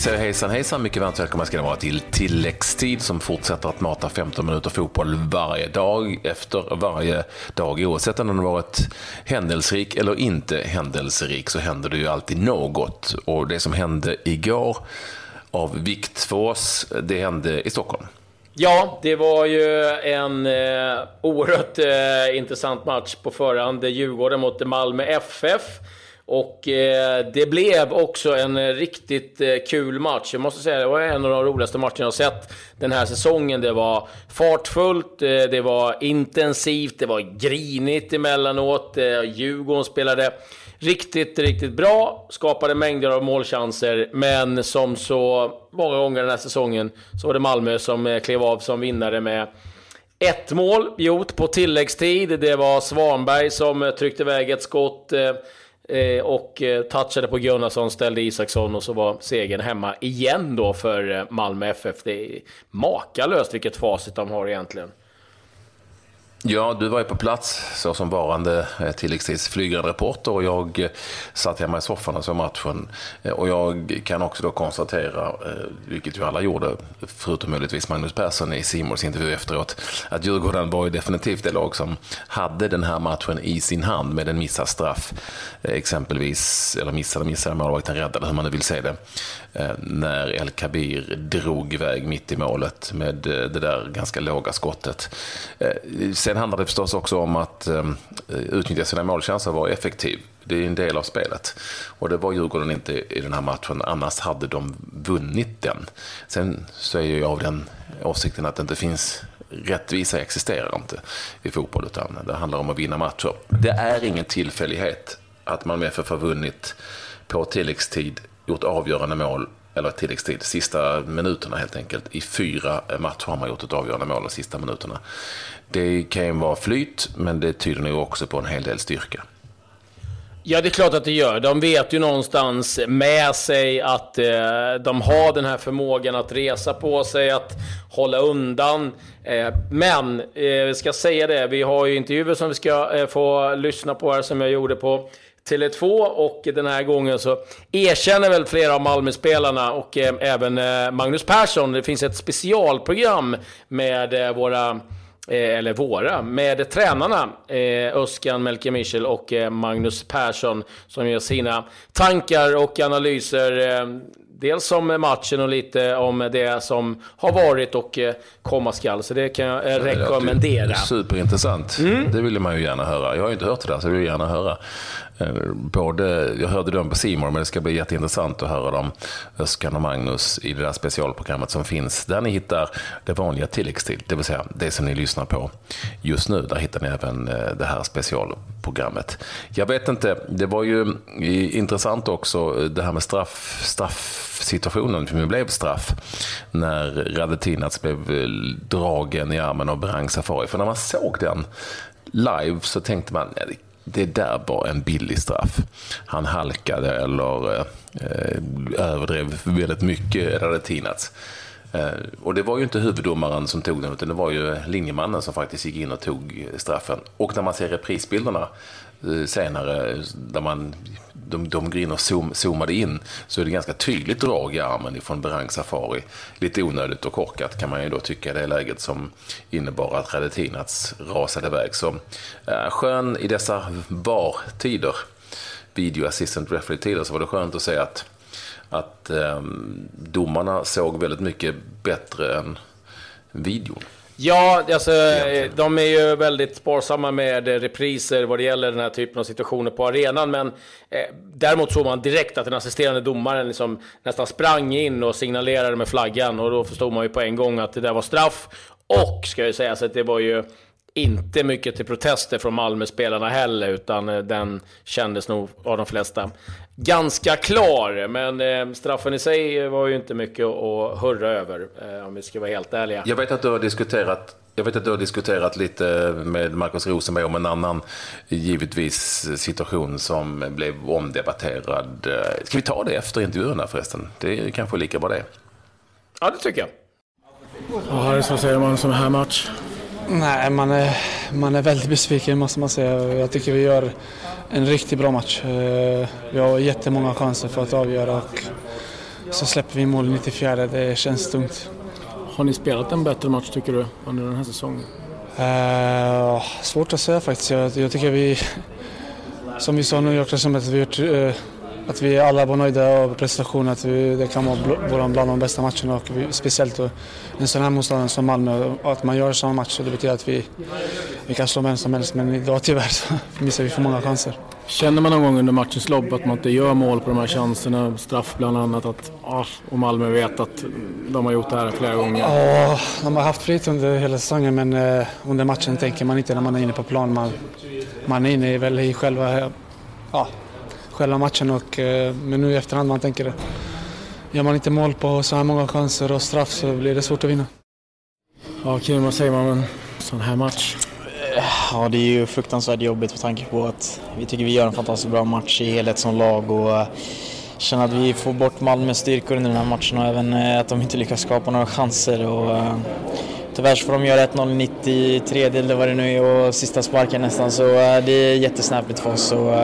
säger hejsan hejsan, mycket varmt välkomna ska ni vara till tilläggstid som fortsätter att mata 15 minuter fotboll varje dag efter varje dag. Oavsett om den har varit händelserik eller inte händelserik så händer det ju alltid något. Och det som hände igår av vikt för oss, det hände i Stockholm. Ja, det var ju en eh, oerhört eh, intressant match på förhand. Djurgården mot Malmö FF. Och eh, det blev också en eh, riktigt eh, kul match. Jag måste säga, det var en av de roligaste matcherna jag sett den här säsongen. Det var fartfullt, eh, det var intensivt, det var grinigt emellanåt. Eh, Djurgården spelade riktigt, riktigt bra. Skapade mängder av målchanser, men som så många gånger den här säsongen så var det Malmö som eh, klev av som vinnare med ett mål gjort på tilläggstid. Det var Svanberg som eh, tryckte iväg ett skott Eh, och eh, touchade på Gunnarsson, ställde Isaksson och så var segern hemma igen då för eh, Malmö FF. Det är makalöst vilket facit de har egentligen. Ja, du var ju på plats så som varande eh, tilläggstidsflygande tilläggstids flygande reporter och jag eh, satt hemma i soffan och såg matchen. Eh, och jag kan också då konstatera, vilket ju alla gjorde, förutom möjligtvis Magnus Persson i Simons intervju efteråt, att Djurgården var ju definitivt det lag som hade den här matchen i sin hand med en missad straff. Exempelvis, eller missade, missade målvakten räddade, hur man nu vill se det. När El Kabir drog iväg mitt i målet med det där ganska låga skottet Sen Sen handlar det förstås också om att eh, utnyttja sina målchanser och vara effektiv. Det är en del av spelet. Och det var Djurgården inte i den här matchen, annars hade de vunnit den. Sen så är jag av den åsikten att det inte finns rättvisa existerar inte i fotboll, utan det handlar om att vinna matcher. Det är ingen tillfällighet att Malmö FF har vunnit på tilläggstid, gjort avgörande mål eller tilläggstid, sista minuterna helt enkelt. I fyra matcher har man gjort ett avgörande mål de sista minuterna. Det kan ju vara flyt, men det tyder nog också på en hel del styrka. Ja, det är klart att det gör. De vet ju någonstans med sig att eh, de har den här förmågan att resa på sig, att hålla undan. Eh, men, eh, vi ska säga det, vi har ju intervjuer som vi ska eh, få lyssna på här som jag gjorde på Tele2 och den här gången så erkänner väl flera av Malmöspelarna och eh, även eh, Magnus Persson. Det finns ett specialprogram med eh, våra eh, eller våra, med tränarna eh, Öskan Melker Michel och eh, Magnus Persson som gör sina tankar och analyser. Eh, dels om matchen och lite om det som har varit och komma skall. Så det kan jag rekommendera. Superintressant. Mm. Det vill man ju gärna höra. Jag har ju inte hört det där, så det vill jag gärna höra. Eh, både, jag hörde dem på Simon, men det ska bli jätteintressant att höra dem, Öskan och Magnus, i det där specialprogrammet som finns. Där ni hittar det vanliga tilläggstid, det vill säga det som ni lyssnar på just nu. Där hittar ni även eh, det här specialprogrammet. Jag vet inte, det var ju eh, intressant också eh, det här med straff, straffsituationen, för det blev straff, när Radetinac blev eh, dragen i armen av Berang Safari. För när man såg den live så tänkte man, det där var en billig straff. Han halkade eller eh, överdrev väldigt mycket, Radetinac. Eh, och det var ju inte huvuddomaren som tog den, utan det var ju linjemannen som faktiskt gick in och tog straffen. Och när man ser reprisbilderna eh, senare, där man, de, de går in och zoom, zoomade in, så är det ganska tydligt drag i armen ifrån Berang Safari. Lite onödigt och korkat kan man ju då tycka i det läget som innebar att Radetinac rasade iväg. Så äh, skön i dessa VAR-tider, video assistant referee-tider, så var det skönt att se att att eh, domarna såg väldigt mycket bättre än videon. Ja, alltså, de är ju väldigt sparsamma med repriser vad det gäller den här typen av situationer på arenan. Men eh, däremot såg man direkt att den assisterande domaren liksom nästan sprang in och signalerade med flaggan. Och då förstod man ju på en gång att det där var straff. Och, ska jag säga, så att det var ju inte mycket till protester från Malmö-spelarna heller, utan eh, den kändes nog av de flesta ganska klar. Men eh, straffen i sig var ju inte mycket att hurra över, eh, om vi ska vara helt ärliga. Jag vet att du har diskuterat jag vet att du har diskuterat lite med Markus Rosenberg om en annan, givetvis, situation som blev omdebatterad. Ska vi ta det efter intervjuerna förresten? Det är kanske lika bra det. Ja, det tycker jag. Ja, Harris, vad säger man om en sån här match? Nej, man är, man är väldigt besviken måste man säga. Jag tycker vi gör en riktigt bra match. Eh, vi har jättemånga chanser för att avgöra och så släpper vi mål i 94. Det känns tungt. Har ni spelat en bättre match tycker du under den här säsongen? Uh, svårt att säga faktiskt. Jag, jag tycker vi, som vi sa nu i att vi gjort uh, att vi alla var nöjda av prestationen. Att vi, det kan vara bland de bästa matcherna och vi, speciellt en sån här motståndare som Malmö. Att man gör sådana matcher det betyder att vi, vi kan slå vem som helst men idag tyvärr så missar vi för många chanser. Känner man någon gång under matchens lopp att man inte gör mål på de här chanserna, straff bland annat, att, och Malmö vet att de har gjort det här flera gånger? Ja, de har haft fritt under hela säsongen men eh, under matchen tänker man inte när man är inne på plan. Man, man är inne väl i själva ja, själva matchen. Och, eh, men nu i efterhand man tänker det. Gör man inte mål på så här många chanser och straff så blir det svårt att vinna. Ja, Kim, vad säger man om en sån här match? Ja, det är ju fruktansvärt jobbigt med tanke på att vi tycker vi gör en fantastiskt bra match i helhet som lag och eh, känner att vi får bort Malmös styrkor under den här matchen och även eh, att de inte lyckas skapa några chanser. Och, tyvärr så får de göra 1-0 i 93 eller vad det nu är och sista sparken nästan så det är jättesnäpligt för oss. Och,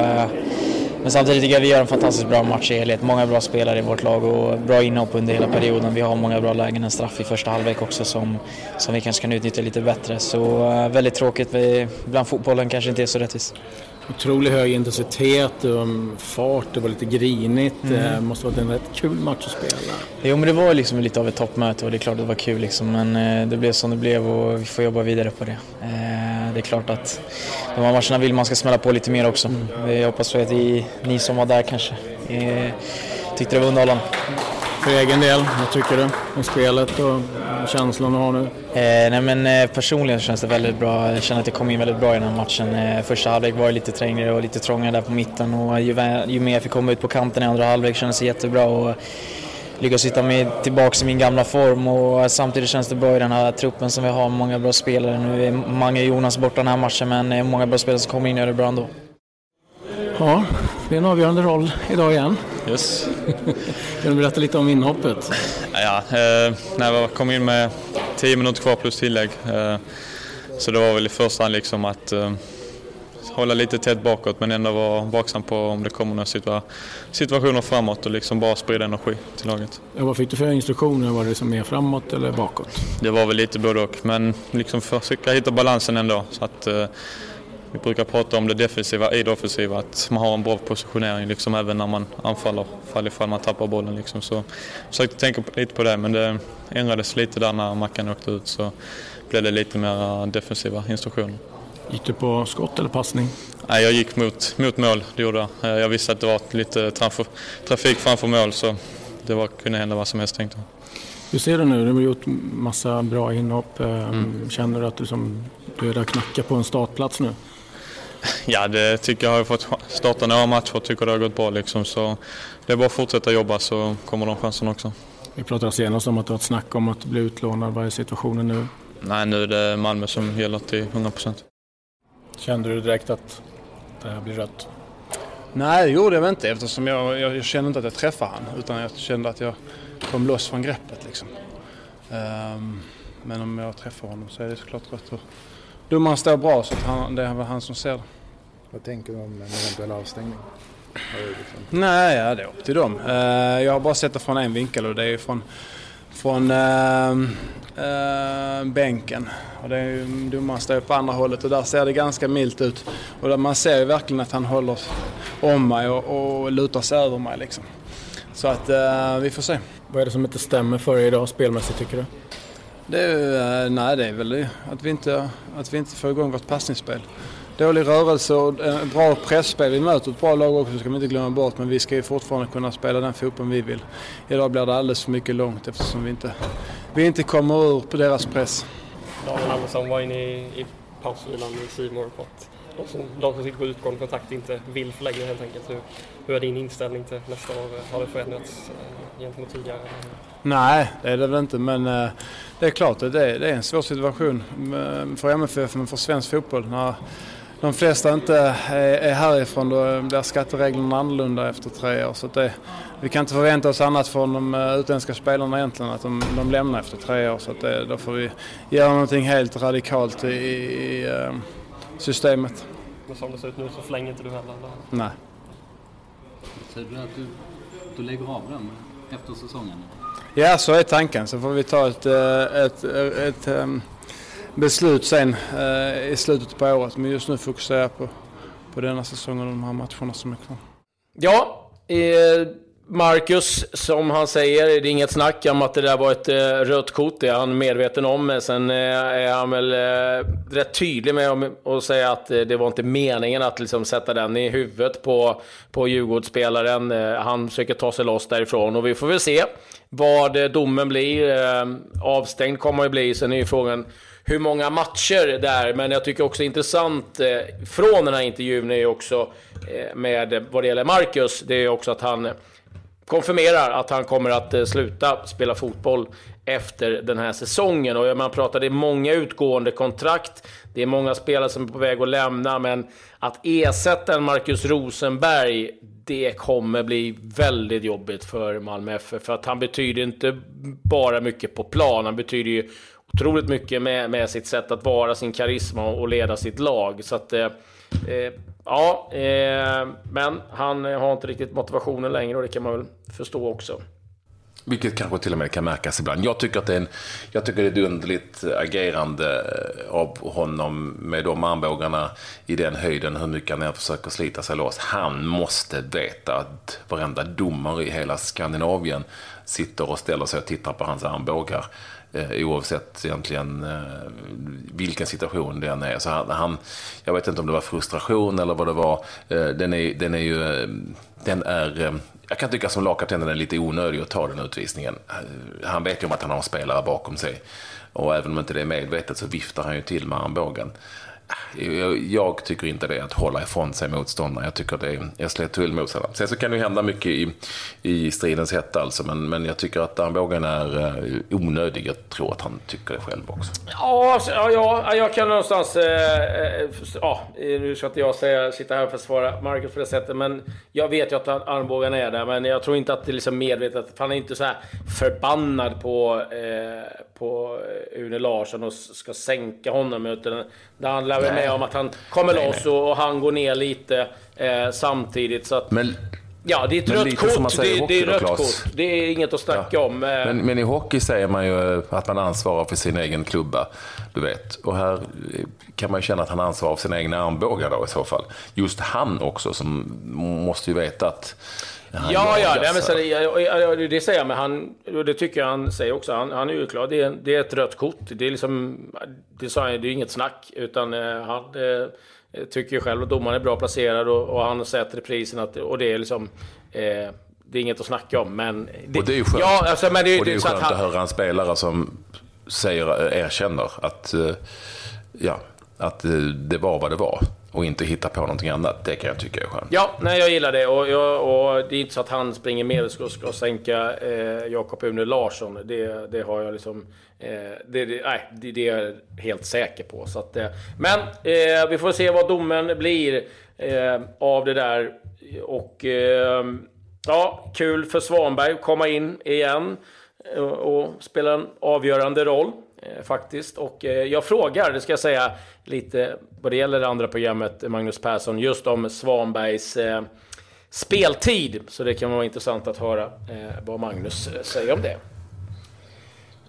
men samtidigt tycker jag vi gör en fantastiskt bra match i helhet. Många bra spelare i vårt lag och bra inhopp under hela perioden. Vi har många bra lägen, en straff i första halvlek också som, som vi kanske kan utnyttja lite bättre. Så uh, väldigt tråkigt, vi, bland fotbollen kanske inte är så rättvis. Otroligt hög intensitet, och fart, det var lite grinigt. Mm. Det eh, måste varit en rätt kul match att spela. Jo men det var liksom lite av ett toppmöte och det är klart det var kul liksom. Men eh, det blev som det blev och vi får jobba vidare på det. Det är klart att de här matcherna vill man ska smälla på lite mer också. Mm. Jag hoppas att ni, ni som var där kanske tyckte det var underhållande. För egen del, vad tycker du om spelet och känslan du har nu? Eh, nej men, eh, personligen känns det väldigt bra. Jag känner att jag kom in väldigt bra i den här matchen. Eh, första halvlek var lite trängre och lite trångare där på mitten och ju, ju mer jag fick komma ut på kanten i andra halvlek kändes det jättebra. Och, lyckas hitta mig tillbaka i min gamla form och samtidigt känns det bra i den här truppen som vi har. Många bra spelare. Nu är Mange Jonas borta den här matchen men många bra spelare som kommer in och gör det bra ändå. Ja, det är en avgörande roll idag igen. Yes. kan du berätta lite om inhoppet? Ja, eh, när jag kom in med 10 minuter kvar plus tillägg. Eh, så det var väl i första hand liksom att eh, hålla lite tätt bakåt men ändå vara vaksam på om det kommer några situa situationer framåt och liksom bara sprida energi till laget. Ja, vad fick du för instruktioner? Var det som mer framåt eller bakåt? Det var väl lite både och men liksom försöka hitta balansen ändå. Så att, eh, vi brukar prata om det defensiva i det offensiva, att man har en bra positionering liksom, även när man anfaller, fall ifall man tappar bollen. Liksom. Så jag försökte tänka lite på det, men det ändrades lite där när Mackan åkte ut så blev det lite mer defensiva instruktioner. Gick du på skott eller passning? Nej, jag gick mot, mot mål, det gjorde jag. Eh, jag visste att det var lite trafik framför mål så det var, kunde hända vad som helst tänkte jag. Hur ser du nu? Du har gjort massa bra inhopp. Eh, mm. Känner du att du, som, du är där knackar på en startplats nu? Ja, det tycker jag. har fått starta några matcher och tycker det har gått bra. Liksom. Så det är bara att fortsätta jobba så kommer de chanserna också. Vi pratade senast om att du har ett snack om att bli utlånad. Vad är situationen nu? Nej, nu är det Malmö som gäller till 100 procent. Kände du direkt att det här blir rött? Nej, det gjorde jag väl inte eftersom jag, jag, jag kände inte att jag träffade han utan jag kände att jag kom loss från greppet. Liksom. Um, men om jag träffar honom så är det såklart rött. Domaren står bra så han, det är väl han som ser det. Vad tänker du om en eventuell avstängning? Nej, ja, det är upp till dem. Uh, jag har bara sett det från en vinkel och det är från, från uh, bänken. Och det är domaren står på andra hållet och där ser det ganska milt ut. Och där man ser ju verkligen att han håller om mig och, och lutar sig över mig liksom. Så att vi får se. Vad är det som inte stämmer för er idag spelmässigt tycker du? Det är, nej, det är väl det. Att vi inte, att vi inte får igång vårt passningsspel. Dålig rörelse och bra pressspel. Vi möter ett bra lag också, ska vi inte glömma bort. Men vi ska ju fortfarande kunna spela den fotbollen vi vill. Idag blir det alldeles för mycket långt eftersom vi inte, vi inte kommer ur på deras press. Daniel Andersson var inne i, i pausvilan i Simor på att de som, de som sitter på utgående kontakt inte vill förlänga helt enkelt. Hur, hur är din inställning till nästa år? Har det förändrats eh, gentemot tidigare? Nej, det är det väl inte men eh, det är klart att det det är en svår situation för MFF men för svensk fotboll. När de flesta inte är härifrån då blir skattereglerna annorlunda efter tre år. Så det, vi kan inte förvänta oss annat från de eh, utländska spelarna egentligen, att de, de lämnar efter tre år. Så det, då får vi göra någonting helt radikalt i, i systemet. Men som det ser ut nu så förlänger inte du heller? Nej. Säger du att du, du lägger av den? efter säsongen? Ja, så är tanken. Så får vi ta ett, eh, ett, ett, ett beslut sen eh, i slutet på året. Men just nu fokuserar jag på, på denna säsongen och de här matcherna som är kvar. Ja, eh, Marcus, som han säger, det är inget snack om att det där var ett eh, rött kort. Det är han medveten om. Sen eh, är han väl eh, rätt tydlig med att säga att eh, det var inte meningen att liksom, sätta den i huvudet på, på Djurgårdsspelaren. Eh, han försöker ta sig loss därifrån och vi får väl se vad eh, domen blir. Eh, avstängd kommer ju bli. Sen är ju frågan hur många matcher det är. Men jag tycker också intressant eh, från den här intervjun är ju också eh, med vad det gäller Marcus. Det är också att han konfirmerar att han kommer att eh, sluta spela fotboll efter den här säsongen. Och man pratar, det är många utgående kontrakt. Det är många spelare som är på väg att lämna, men att ersätta en Marcus Rosenberg, det kommer bli väldigt jobbigt för Malmö FF. För att han betyder inte bara mycket på plan, han betyder ju otroligt mycket med, med sitt sätt att vara, sin karisma och leda sitt lag. Så att, eh, eh, Ja, eh, men han har inte riktigt motivationen längre och det kan man väl förstå också. Vilket kanske till och med kan märkas ibland. Jag tycker att det är, en, jag tycker det är ett underligt agerande eh, av honom med de armbågarna i den höjden, hur mycket han än försöker slita sig loss. Han måste veta att varenda domare i hela Skandinavien sitter och ställer sig och tittar på hans armbågar. Eh, oavsett egentligen eh, vilken situation den är. Så han, han, jag vet inte om det var frustration eller vad det var. Eh, den är, den är ju... Eh, den är, eh, jag kan tycka som lagkapten den är lite onödig att ta den utvisningen. Eh, han vet ju om att han har en spelare bakom sig. Och även om inte det är medvetet så viftar han ju till med armbågen. Jag, tycker inte det är att hålla ifrån sig motståndare. Jag tycker det är, jag slår till honom. Sen så kan det ju hända mycket i, i stridens hetta alltså. Men, men jag tycker att armbågen är eh, onödig. Jag tror att han tycker det själv också. Ja, alltså, ja, ja jag kan någonstans... Eh, eh, ja, nu ska inte jag säga, sitta här och försvara Marcus på det sättet. Men jag vet ju att armbågen är där. Men jag tror inte att det är liksom medvetet. Han är inte så här förbannad på, eh, på Une Larsson och ska sänka honom. Utan det handlar jag med om att han kommer nej, loss nej. Och, han går ner lite eh, samtidigt. Så att, men, ja, det är ett rött kort. Det, det, är rött kort. Det är inget att snacka ja. om. Eh. Men, men, i hockey säger man ju att man ansvarar för sin egen klubba. Du vet. Och här kan man ju känna att han ansvarar för sina egna armbågar då i så fall. Just han också som måste ju veta att Ja, ja, det, men så, det, det säger jag, men han, det tycker jag han säger också. Han, han är ju klar. Det är, det är ett rött kort. Det är liksom, det sa han, det är inget snack. Utan eh, han eh, tycker ju själv att domaren är bra placerad och, och han sätter reprisen att, och det är liksom, eh, det är inget att snacka om. Men det, och det är ju skönt. Ja, alltså, men det, och det är ju skönt att, att höra en spelare som säger, erkänner att, eh, ja, att eh, det var vad det var och inte hitta på någonting annat. Det kan jag tycka är skönt. Ja, nej, jag gillar det. Och, jag, och det är inte så att han springer med och ska, sänka eh, Jakob Une Larsson. Det, det har jag liksom... Eh, det, det, nej, det, det, är jag helt säker på. Så att, eh, men eh, vi får se vad domen blir eh, av det där. Och eh, ja, kul för Svanberg att komma in igen och, och spela en avgörande roll. Eh, faktiskt. Och eh, jag frågar, det ska jag säga, lite vad det gäller det andra programmet, Magnus Persson, just om Svanbergs eh, speltid. Så det kan vara intressant att höra vad Magnus säger om det.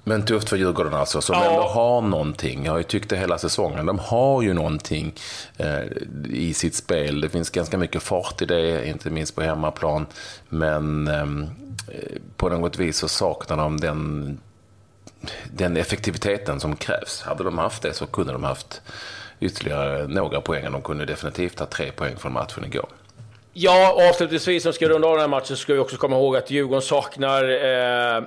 Men tufft för Djurgården alltså, som ja. ändå har någonting. Jag har ju tyckt det hela säsongen. De har ju någonting eh, i sitt spel. Det finns ganska mycket fart i det, inte minst på hemmaplan. Men ehm, eh, på något vis så saknar de den den effektiviteten som krävs. Hade de haft det så kunde de haft ytterligare några poäng. De kunde definitivt ha tre poäng från matchen igår. Ja, avslutningsvis om vi ska runda av den här matchen så ska vi också komma ihåg att Djurgården saknar eh,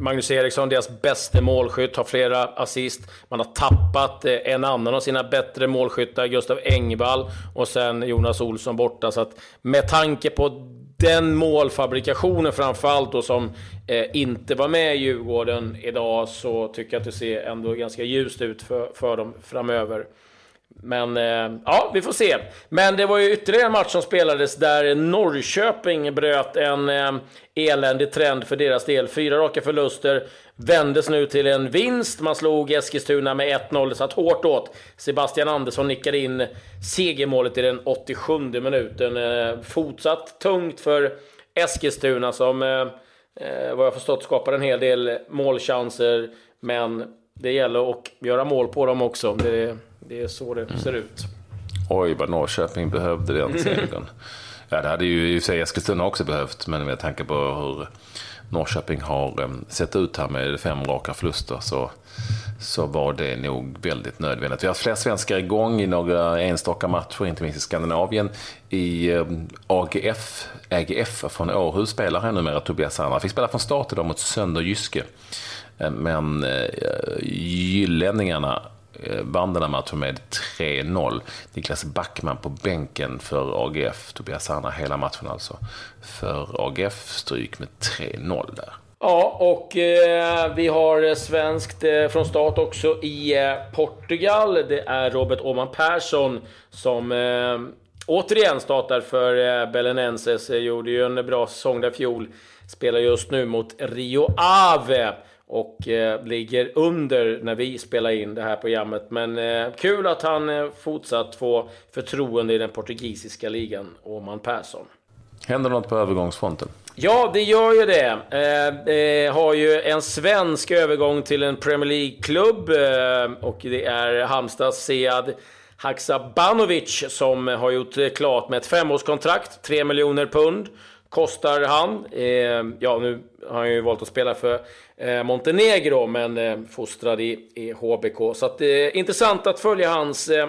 Magnus Eriksson, deras bästa målskytt, har flera assist. Man har tappat eh, en annan av sina bättre målskyttar, Gustav Engvall och sen Jonas Olsson borta. Så att med tanke på den målfabrikationen framförallt då som eh, inte var med i Djurgården idag så tycker jag att det ser ändå ganska ljust ut för, för dem framöver. Men eh, ja, vi får se. Men det var ju ytterligare en match som spelades där Norrköping bröt en eh, eländig trend för deras del. Fyra raka förluster vändes nu till en vinst. Man slog Eskilstuna med 1-0. Det satt hårt åt. Sebastian Andersson nickade in segermålet i den 87 minuten. Eh, fortsatt tungt för Eskilstuna som eh, eh vad jag förstått, skapar en hel del målchanser. Men det gäller att göra mål på dem också. Det, det är så det mm. ser ut. Oj, vad Norrköping behövde den segern. ja, det hade ju i och för sig Eskilstuna också behövt, men med tanke på hur Norrköping har um, sett ut här med fem raka förluster så, så var det nog väldigt nödvändigt. Vi har fler svenskar igång i några enstaka matcher, inte minst i Skandinavien. I um, AGF, AGF från Århus spelar här numera Tobias Sandra. Fick spela från start idag mot Sönder-Jyske. Men uh, gyllänningarna Eh, Eh, vann den här matchen med 3-0. Niklas Backman på bänken för AGF. Tobias Anna hela matchen alltså. För AGF stryk med 3-0 där. Ja, och eh, vi har svenskt eh, från start också i eh, Portugal. Det är Robert Åman Persson som eh, återigen startar för eh, Belenenses. Eh, gjorde ju en bra säsong där fjol. Spelar just nu mot Rio Ave och eh, ligger under när vi spelar in det här programmet. Men eh, kul att han eh, fortsatt får förtroende i den portugisiska ligan, Åman Persson. Händer något på övergångsfronten? Ja, det gör ju det. Eh, eh, har ju en svensk övergång till en Premier League-klubb eh, och det är Halmstads Sead Haksabanovic som har gjort klart med ett femårskontrakt, 3 miljoner pund kostar han. Eh, ja, nu har han ju valt att spela för eh, Montenegro, men eh, fostrad i, i HBK. Så att, eh, intressant att följa hans eh,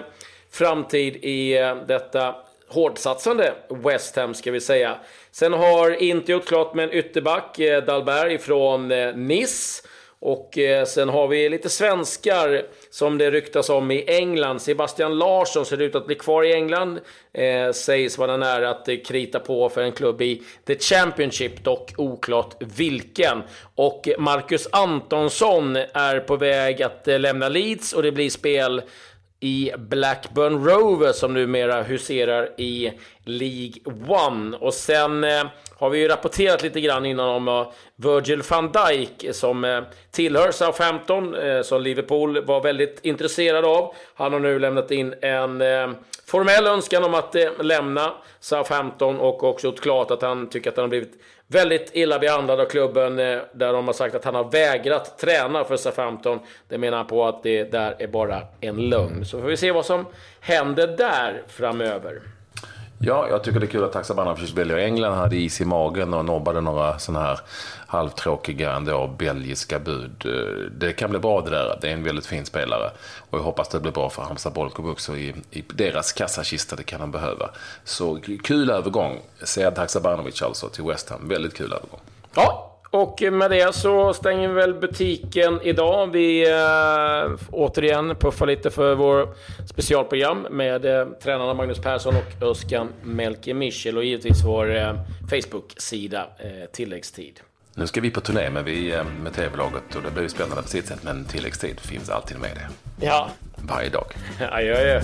framtid i eh, detta hårdsatsande West Ham, ska vi säga. Sen har inte gjort klart med en ytterback, eh, Dalberg från eh, Nice. Och eh, sen har vi lite svenskar som det ryktas om i England. Sebastian Larsson ser ut att bli kvar i England. Eh, sägs vara nära att eh, krita på för en klubb i The Championship, dock oklart vilken. Och Marcus Antonsson är på väg att eh, lämna Leeds och det blir spel i Blackburn Rovers som numera huserar i League One. Och sen eh, har vi ju rapporterat lite grann innan om uh, Virgil van Dijk eh, som eh, tillhör Southampton, eh, som Liverpool var väldigt intresserad av. Han har nu lämnat in en eh, formell önskan om att lämna Southampton och också gjort klart att han tycker att han har blivit väldigt illa behandlad av klubben eh, där de har sagt att han har vägrat träna för SA15. Det menar han på att det där är bara en lögn. Så får vi se vad som händer där framöver. Ja, jag tycker det är kul att Haksabanovic väljer England. Han hade is i magen och nobbade några sådana här halvtråkiga ändå belgiska bud. Det kan bli bra det där. Det är en väldigt fin spelare. Och jag hoppas det blir bra för Hamza Bolkov också i, i deras kassakista. Det kan han behöva. Så kul övergång. Sead Taxabanovic alltså till West Ham. Väldigt kul övergång. Ja, och med det så stänger vi väl butiken idag. Vi äh, återigen puffar lite för vår specialprogram med äh, tränarna Magnus Persson och Özcan Melke Michel och givetvis vår äh, Facebook-sida äh, Tilläggstid. Nu ska vi på turné med, vi, med tv-laget och det blir ju spännande på sitt sätt men tilläggstid finns alltid med det. Ja. Varje dag. Adjö, adjö.